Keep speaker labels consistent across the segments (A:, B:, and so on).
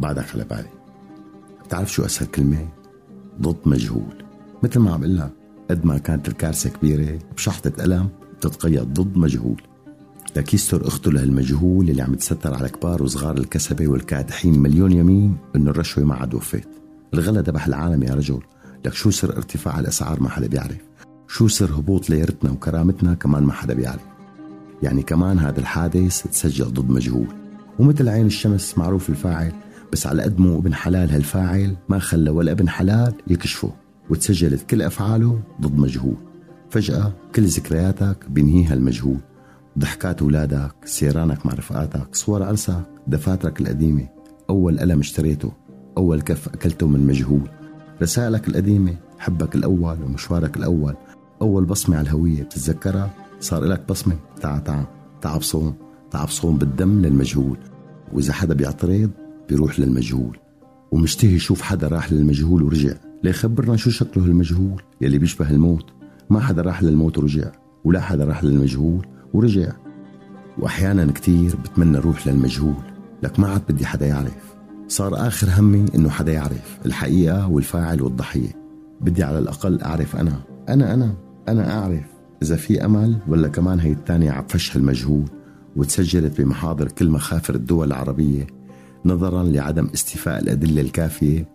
A: بعدك على بالي. بتعرف شو أسهل كلمة؟ ضد مجهول. مثل ما عم لك قد ما كانت الكارثة كبيرة بشحطة قلم بتتقيد ضد مجهول. لك يستر أخته لهالمجهول اللي عم تستر على كبار وصغار الكسبة والكادحين مليون يمين إنه الرشوة ما عاد وفيت. الغلا دبح العالم يا رجل. لك شو سر ارتفاع الأسعار ما حدا بيعرف. شو سر هبوط ليرتنا وكرامتنا كمان ما حدا بيعرف. يعني كمان هذا الحادث تسجل ضد مجهول. ومثل عين الشمس معروف الفاعل بس على قد مو ابن حلال هالفاعل. ما خلى ولا ابن حلال يكشفه وتسجلت كل أفعاله ضد مجهول. فجأة كل ذكرياتك بينهيها المجهول. ضحكات أولادك سيرانك مع رفقاتك صور عرسك دفاترك القديمة. أول قلم اشتريته أول كف أكلته من مجهول. رسائلك القديمة حبك الأول ومشوارك الأول. أول بصمة على الهوية بتتذكرها؟ صار لك بصمة؟ تعا تعا. تعا بصوم. تعا بصوم بالدم للمجهول. وإذا حدا بيعترض بيروح للمجهول. ومشتهي يشوف حدا راح للمجهول ورجع. ليخبرنا شو شكله المجهول يلي بيشبه الموت. ما حدا راح للموت ورجع ولا حدا راح للمجهول ورجع. وأحيانا كتير بتمنى روح للمجهول لك ما عاد بدي حدا يعرف. صار آخر همي إنه حدا يعرف الحقيقة والفاعل والضحية. بدي على الأقل أعرف أنا. أنا أنا أنا أعرف إذا في أمل ولا كمان هي الثانية عم فشح المجهول وتسجلت بمحاضر كل مخافر الدول العربية. نظرا لعدم استيفاء الأدلة الكافية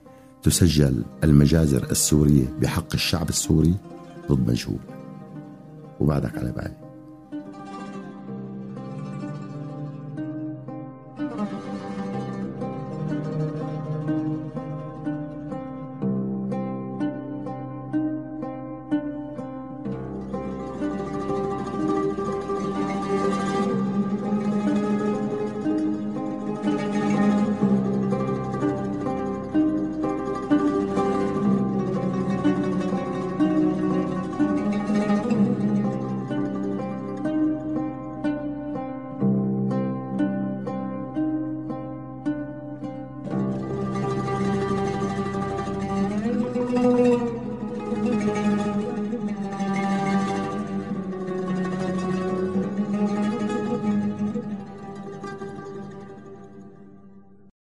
A: تسجل المجازر السورية بحق الشعب السوري ضد مجهول. وبعدك على بالي.